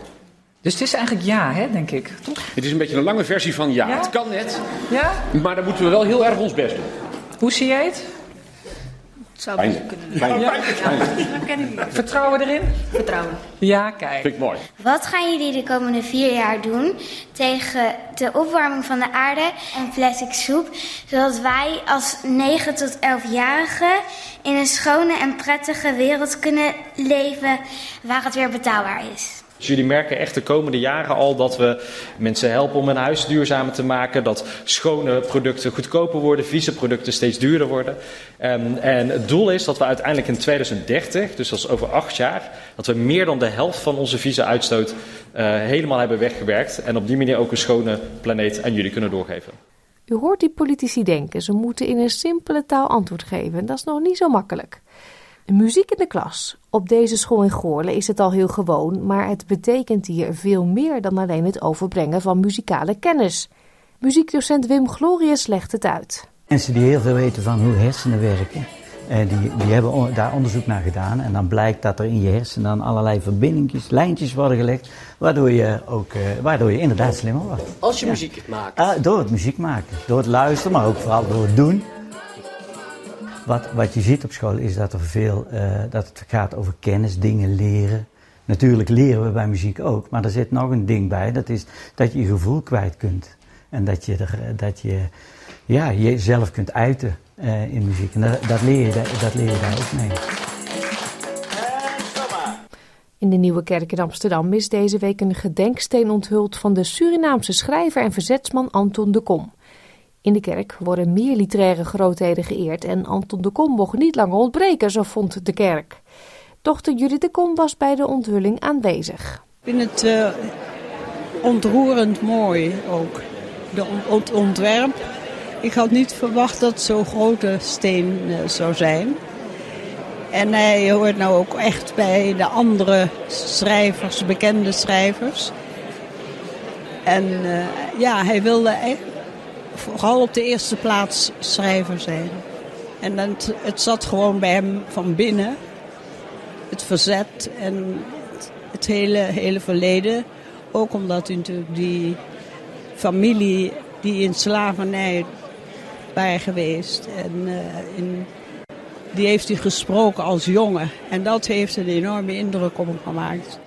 Dus het is eigenlijk ja, hè, denk ik. Toch? Het is een beetje een lange versie van ja. Ja? Het kan net, Ja? maar dan moeten we wel heel erg ons best doen. Hoe zie jij het? Het zou best kunnen. Ja. Fijn. Vertrouwen erin? Vertrouwen. Ja, kijk. Vind ik mooi. Wat gaan jullie de komende vier jaar doen tegen de opwarming van de aarde en plastic soep, zodat wij als 9 tot 11-jarigen in een schone en prettige wereld kunnen leven waar het weer betaalbaar is? Dus jullie merken echt de komende jaren al dat we mensen helpen om hun huis duurzamer te maken. Dat schone producten goedkoper worden, vieze producten steeds duurder worden. Um, en het doel is dat we uiteindelijk in 2030, dus dat is over acht jaar, dat we meer dan de helft van onze vieze uitstoot uh, helemaal hebben weggewerkt. En op die manier ook een schone planeet aan jullie kunnen doorgeven. U hoort die politici denken, ze moeten in een simpele taal antwoord geven. En dat is nog niet zo makkelijk. Muziek in de klas. Op deze school in Goorlen is het al heel gewoon, maar het betekent hier veel meer dan alleen het overbrengen van muzikale kennis. Muziekdocent Wim Glorius legt het uit. Mensen die heel veel weten van hoe hersenen werken, eh, die, die hebben on- daar onderzoek naar gedaan. En dan blijkt dat er in je hersenen dan allerlei verbindingjes, lijntjes worden gelegd, waardoor je, ook, eh, waardoor je inderdaad slimmer wordt. Als je muziek maakt. Ah, door het muziek maken, door het luisteren, maar ook vooral door het doen. Wat, wat je ziet op school is dat, er veel, uh, dat het gaat over kennis, dingen leren. Natuurlijk leren we bij muziek ook, maar er zit nog een ding bij. Dat is dat je je gevoel kwijt kunt. En dat je, er, dat je ja, jezelf kunt uiten uh, in muziek. En dat, dat, leer je, dat leer je daar ook mee. In de Nieuwe Kerk in Amsterdam is deze week een gedenksteen onthuld van de Surinaamse schrijver en verzetsman Anton de Kom. In de kerk worden meer literaire grootheden geëerd en Anton de Kom mocht niet langer ontbreken, zo vond de kerk. Dochter Judith de Kom was bij de onthulling aanwezig. Ik vind het uh, ontroerend mooi ook, de het ontwerp. Ik had niet verwacht dat zo'n grote steen uh, zou zijn. En hij hoort nou ook echt bij de andere schrijvers, bekende schrijvers. En uh, ja, hij wilde vooral op de eerste plaats schrijver zijn. En het, het zat gewoon bij hem van binnen. Het verzet en het, hele, hele verleden. Ook omdat hij natuurlijk die familie die in slavernij waren geweest. En uh, in, die heeft hij gesproken als jongen. En dat heeft een enorme indruk op hem gemaakt.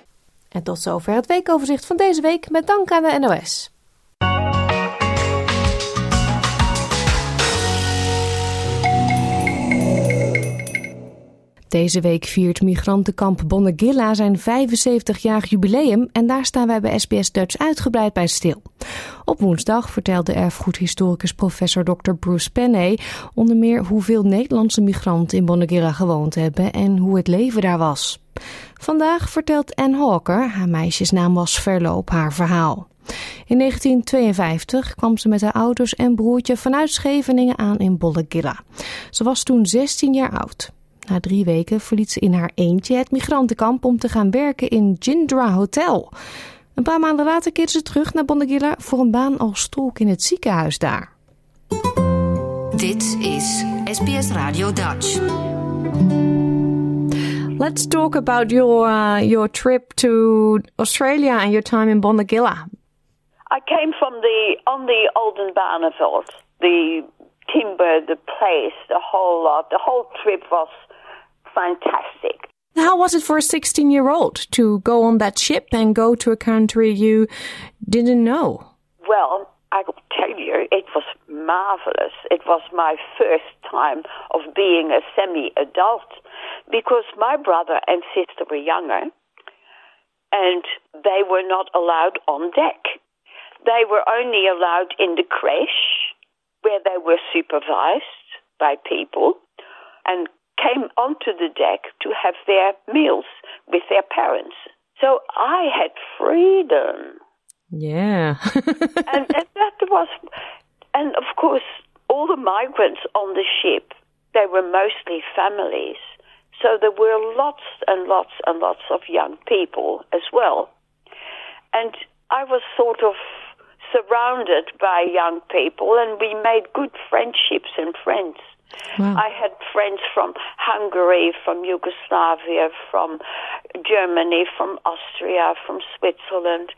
En tot zover het weekoverzicht van deze week met dank aan de NOS. Deze week viert migrantenkamp Bonnegilla zijn 75-jarig jubileum en daar staan wij bij SBS Dutch uitgebreid bij stil. Op woensdag vertelde erfgoedhistoricus professor Dr. Bruce Penney onder meer hoeveel Nederlandse migranten in Bonnegilla gewoond hebben en hoe het leven daar was. Vandaag vertelt Anne Hawker, haar meisjesnaam was Verloop, haar verhaal. In 1952 kwam ze met haar ouders en broertje vanuit Scheveningen aan in Bollegilla. Ze was toen 16 jaar oud. Na drie weken verliet ze in haar eentje het migrantenkamp om te gaan werken in Jindra Hotel. Een paar maanden later keerde ze terug naar Bondagilla voor een baan als tolk in het ziekenhuis daar. Dit is SBS Radio Dutch. Let's talk about your uh, your trip to Australia and your time in Bondagilla. I came from the on the Olden Barneveld, the timber, the place, the whole lot. The whole trip was fantastic. How was it for a 16 year old to go on that ship and go to a country you didn't know? Well, I will tell you, it was marvelous. It was my first time of being a semi adult because my brother and sister were younger and they were not allowed on deck. They were only allowed in the creche where they were supervised by people and came onto the deck to have their meals with their parents. So I had freedom. Yeah. <laughs> and, and that was, and of course, all the migrants on the ship, they were mostly families. So there were lots and lots and lots of young people as well. And I was sort of surrounded by young people, and we made good friendships and friends. Wow. I had friends from Hungary, from Yugoslavia, from Germany, from Austria, from Switzerland,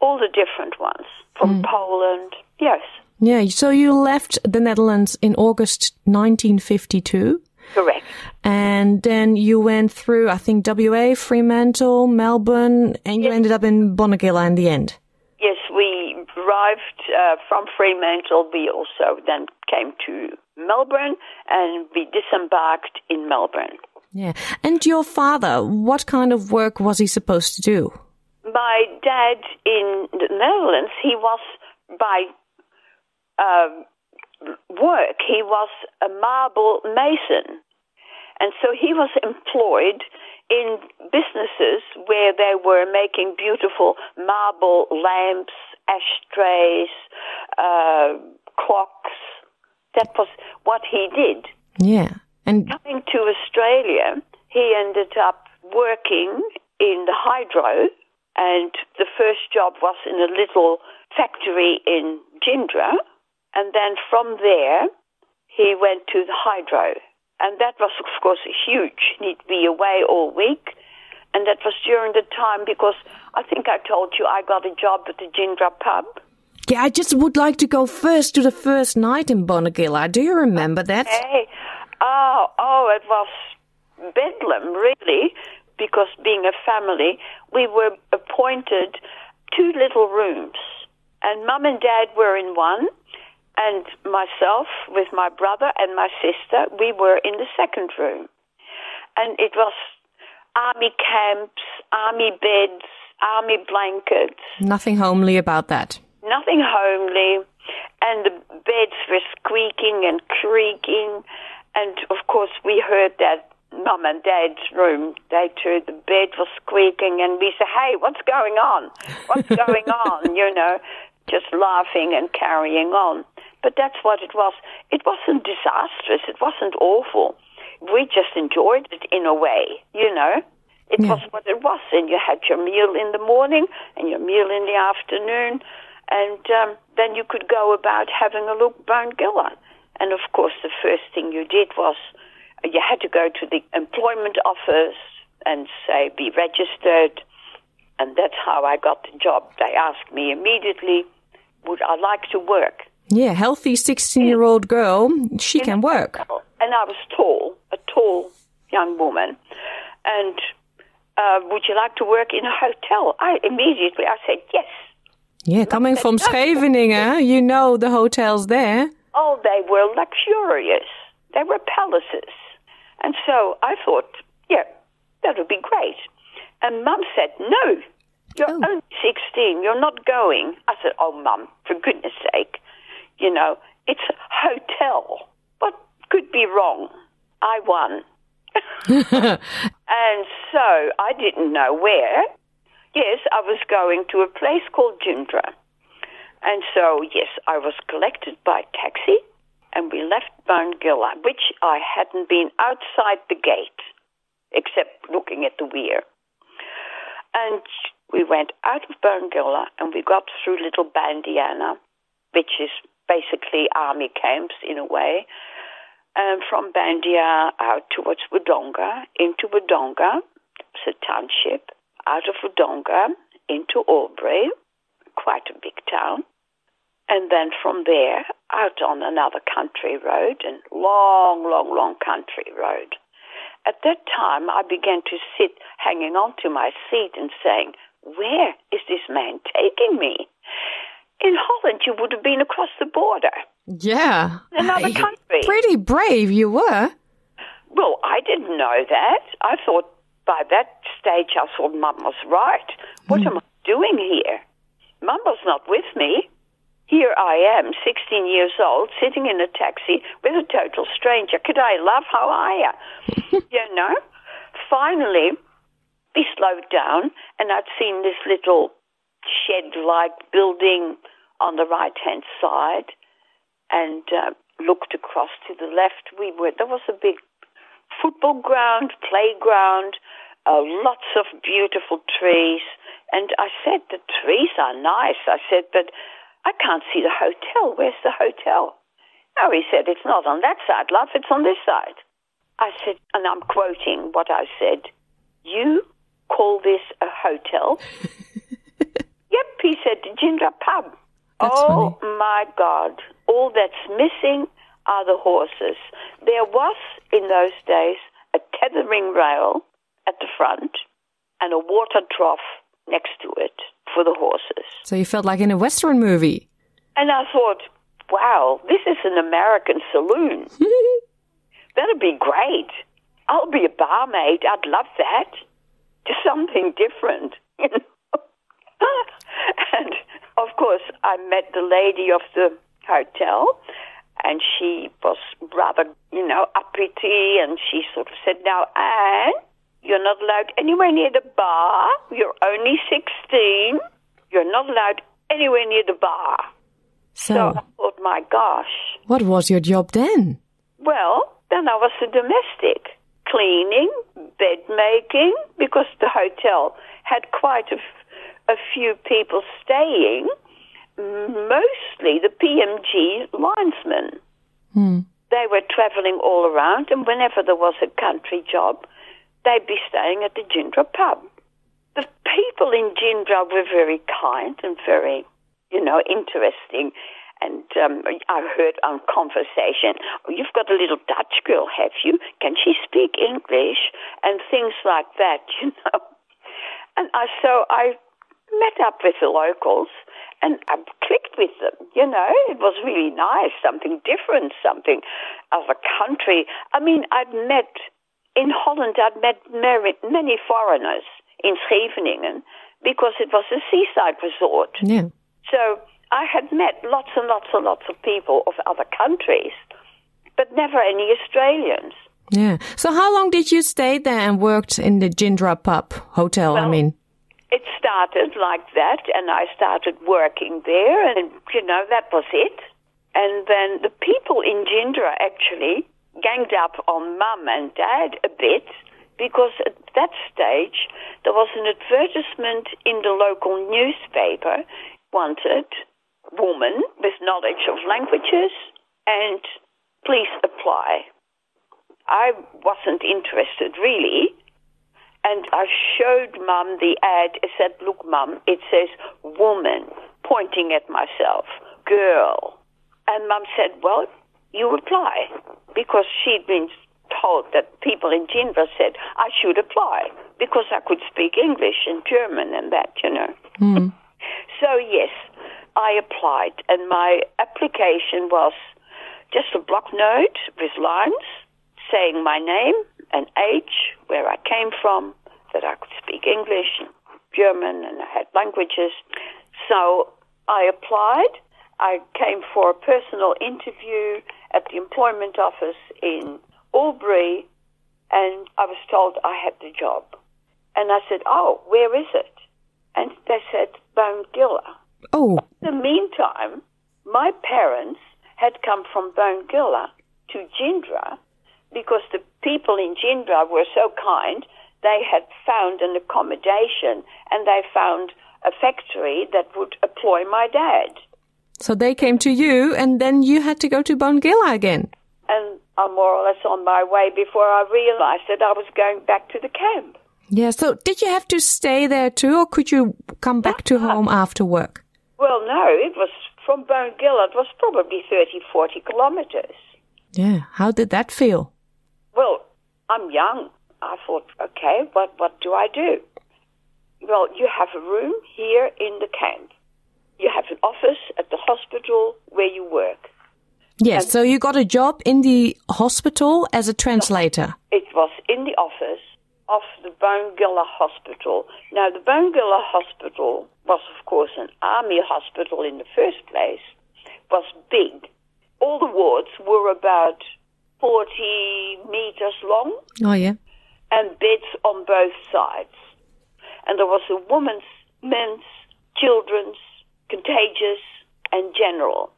all the different ones, from mm. Poland. Yes. Yeah, so you left the Netherlands in August 1952. Correct. And then you went through, I think, WA, Fremantle, Melbourne, and you yes. ended up in Bonagilla in the end. Arrived uh, from Fremantle. We also then came to Melbourne and we disembarked in Melbourne. Yeah. And your father, what kind of work was he supposed to do? My dad in the Netherlands, he was by uh, work, he was a marble mason. And so he was employed in businesses where they were making beautiful marble lamps, ashtrays, uh, clocks. That was what he did. Yeah. And coming to Australia, he ended up working in the hydro, and the first job was in a little factory in Gindra, and then from there he went to the hydro and that was, of course, huge. He'd be away all week. And that was during the time because I think I told you I got a job at the Gindra pub. Yeah, I just would like to go first to the first night in Bonagilla. Do you remember that? Hey, oh, oh, it was bedlam, really, because being a family, we were appointed two little rooms, and mum and dad were in one, and myself, with my brother and my sister, we were in the second room. And it was army camps, army beds, army blankets. Nothing homely about that. Nothing homely. and the beds were squeaking and creaking. And of course, we heard that mum and dad's room, they too, the bed was squeaking, and we said, Hey, what's going on? What's going on? <laughs> You know, just laughing and carrying on. But that's what it was. It wasn't disastrous, it wasn't awful. We just enjoyed it in a way, you know. It was what it was, and you had your meal in the morning and your meal in the afternoon, and um, then you could go about having a look Bungilla. And of course, the first thing you did was uh, you had to go to the employment office and say, be registered. And that's how I got the job. They asked me immediately, would I like to work? Yeah, healthy 16 year old girl, she can work. And I was tall, a tall young woman. And uh, would you like to work in a hotel? I immediately I said yes. Yeah, coming from Scheveningen, you know the hotels there. Oh, they were luxurious. They were palaces. And so I thought, yeah, that would be great. And Mum said, no, you're only 16. You're not going. I said, oh, Mum, for goodness sake, you know, it's a hotel. What could be wrong? I won. <laughs> and so I didn't know where. Yes, I was going to a place called Jindra. And so, yes, I was collected by taxi and we left Bungilla, which I hadn't been outside the gate except looking at the weir. And we went out of Bungilla and we got through Little Bandiana, which is basically army camps in a way. And from Bandia out towards Wodonga, into Wodonga, it's a township, out of Wodonga into Albury, quite a big town. And then from there out on another country road, and long, long, long country road. At that time, I began to sit hanging on to my seat and saying, Where is this man taking me? In Holland, you would have been across the border. Yeah. Another <laughs> country. Pretty brave you were. Well, I didn't know that. I thought by that stage, I thought Mum was right. What hmm. am I doing here? Mum was not with me. Here I am, 16 years old, sitting in a taxi with a total stranger. Could I love? How are you? you know? Finally, we slowed down, and I'd seen this little shed like building on the right hand side and uh, looked across to the left. We were there was a big football ground, playground, uh, lots of beautiful trees. And I said, The trees are nice. I said, But I can't see the hotel. Where's the hotel? Oh, he said, It's not on that side, love, it's on this side. I said, and I'm quoting what I said, You call this a hotel? <laughs> he said, the Ginger Pub. oh my God. All that's missing are the horses. There was, in those days, a tethering rail at the front and a water trough next to it for the horses. So you felt like in a Western movie. And I thought, wow, this is an American saloon. <laughs> That'd be great. I'll be a barmaid. I'd love that. Just something different. <laughs> <laughs> and of course, I met the lady of the hotel, and she was rather, you know, uppity, and she sort of said, Now, Anne, you're not allowed anywhere near the bar. You're only 16. You're not allowed anywhere near the bar. So, So I thought, my gosh. what was your job then? Well, then I was a domestic, cleaning, bed making, because the hotel had quite a, a few people staying, mostly the PMG linesmen. Hmm. They were traveling all around, and whenever there was a country job, they'd be staying at the Gindra pub. The people in Gindra were very kind and very, you know, interesting. And um, I heard on conversation, oh, you've got a little Dutch girl, have you? Can she speak English? And things like that, <laughs> you know. And I, so I met up with the locals and I clicked with them, you know. It was really nice, something different, something of a country. I mean, I'd met, in Holland, I'd met many, many foreigners in Scheveningen because it was a seaside resort. Yeah. So I had met lots and lots and lots of people of other countries, but never any Australians. Yeah. So how long did you stay there and worked in the Gindra pub hotel? I mean, It started like that, and I started working there, and you know that was it. And then the people in Gindra actually ganged up on mum and dad a bit because at that stage there was an advertisement in the local newspaper wanted woman with knowledge of languages and please apply. I wasn't interested really. And I showed mum the ad. I said, Look, mum, it says woman, pointing at myself, girl. And mum said, Well, you apply. Because she'd been told that people in Geneva said I should apply because I could speak English and German and that, you know. hmm. <laughs> So, yes, I applied, and my application was just a block note with lines saying my name and age, where I came from, that I could speak English and German, and I had languages. So I applied. I came for a personal interview at the employment office in Albury, and I was told I had the job. And I said, Oh, where is it? And they said, Bone Oh. In the meantime, my parents had come from Bongilla to Gindra because the people in Gindra were so kind. They had found an accommodation and they found a factory that would employ my dad. so they came to you, and then you had to go to Bongilla again. And I'm more or less on my way before I realized that I was going back to the camp. Yeah. So did you have to stay there too, or could you come back to uh-huh. home after work? Well, no, it was from Bongilla. It was probably 30, 40 kilometers. Yeah. How did that feel? Well, I'm young. I thought, okay, what, what do I do? Well, you have a room here in the camp. You have an office at the hospital where you work. Yes. So you got a job in the hospital as a translator. It was in the office of the Bongilla Hospital. Now, the Bongilla Hospital was, of course, an army hospital in the first place, was big. All the wards were about 40 meters long Oh yeah. and beds on both sides. And there was a woman's, men's, children's, contagious, and general.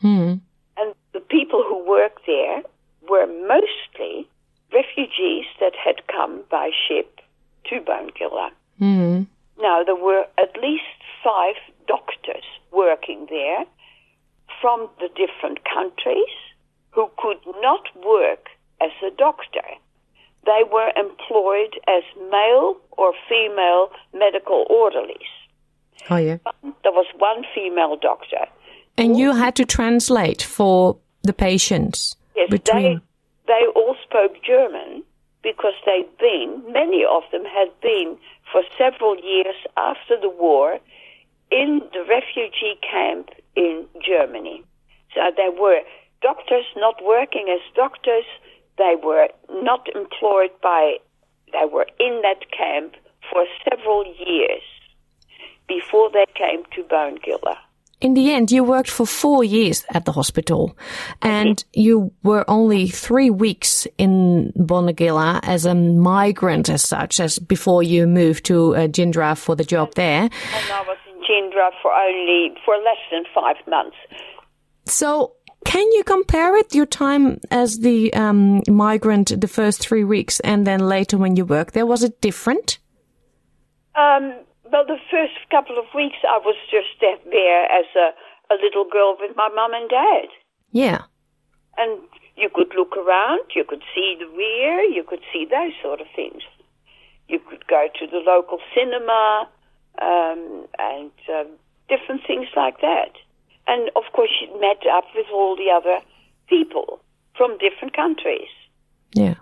Hmm. And the people who worked there were mostly refugees that had come by ship to Bongilla. Hmm. Now, there were at least five doctors working there from the different countries who could not work as a doctor. They were employed as male or female medical orderlies. Oh yeah. Um, there was one female doctor. And you had to translate for the patients Yes, between. they, they all spoke German because they'd been, many of them had been for several years after the war in the refugee camp in Germany. So they were doctors not working as doctors, they were not employed by, they were in that camp for several years before they came to Bongilla. In the end, you worked for four years at the hospital, and you were only three weeks in Bonagilla as a migrant, as such, as before you moved to uh, Jindra for the job there. And I was in Gindra for only, for less than five months. So, can you compare it, your time as the um, migrant, the first three weeks, and then later when you worked there? Was it different? Um, well, the first couple of weeks I was just there- there as a, a little girl with my mum and dad. Yeah. And you could look around, you could see the rear, you could see those sort of things. You could go to the local cinema um, and um, different things like that. And of course, you met up with all the other people from different countries. Yeah.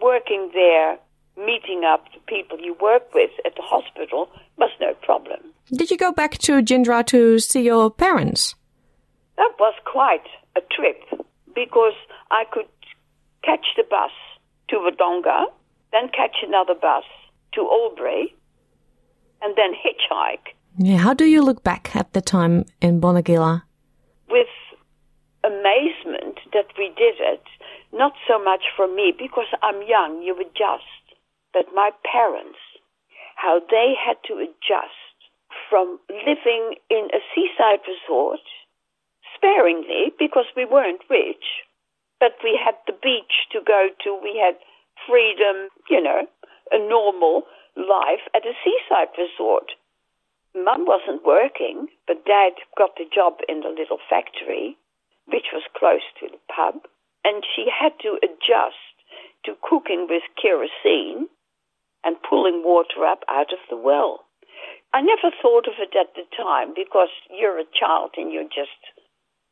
Working there, meeting up the people you work with at the hospital was no problem. Did you go back to Jindra to see your parents? That was quite a trip because I could catch the bus to Wodonga, then catch another bus to Albury, and then hitchhike Yeah, how do you look back at the time in Bonagilla? With amazement that we did it, not so much for me because I'm young, you adjust, but my parents, how they had to adjust from living in a seaside resort sparingly because we weren't rich, but we had the beach to go to, we had freedom, you know, a normal life at a seaside resort. Mum wasn't working, but Dad got the job in the little factory, which was close to the pub, and she had to adjust to cooking with kerosene and pulling water up out of the well. I never thought of it at the time because you're a child and you just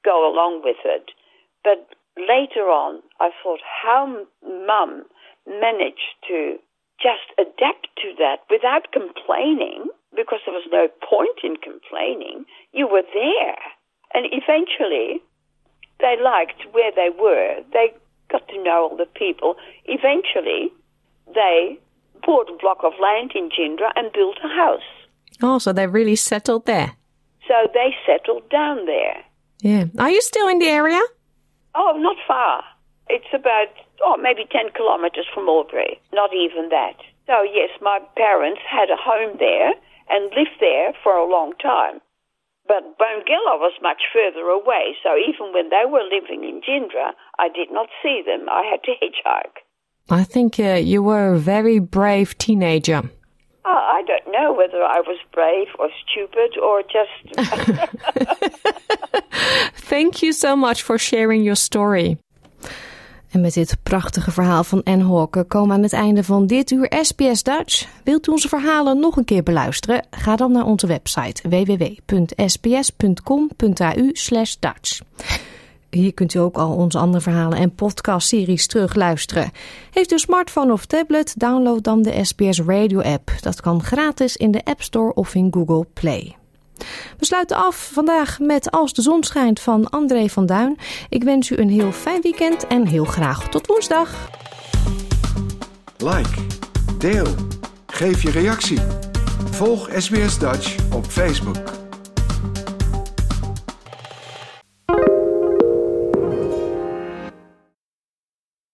go along with it. But later on, I thought how mum managed to just adapt to that without complaining because there was no point in complaining. You were there. And eventually, they liked where they were. They got to know all the people. Eventually, they bought a block of land in Gindra and built a house. Oh, so they really settled there. So they settled down there. Yeah. Are you still in the area? Oh, not far. It's about, oh, maybe 10 kilometers from Albury. Not even that. So, yes, my parents had a home there and lived there for a long time. But Bongilla was much further away, so even when they were living in Gindra, I did not see them. I had to <laughs> hitchhike. I think uh, you were a very brave teenager. Oh, I don't know whether I was brave or stupid or just. <laughs> Thank you so much for sharing your story. En met dit prachtige verhaal van Anne Hawke komen we aan het einde van dit uur SBS Dutch. Wilt u onze verhalen nog een keer beluisteren? Ga dan naar onze website www.sbs.com.au Dutch. Hier kunt u ook al onze andere verhalen en podcastseries terugluisteren. Heeft u een smartphone of tablet? Download dan de SBS Radio app. Dat kan gratis in de App Store of in Google Play. We sluiten af vandaag met Als de zon schijnt van André van Duin. Ik wens u een heel fijn weekend en heel graag tot woensdag. Like, deel, geef je reactie. Volg SBS Dutch op Facebook.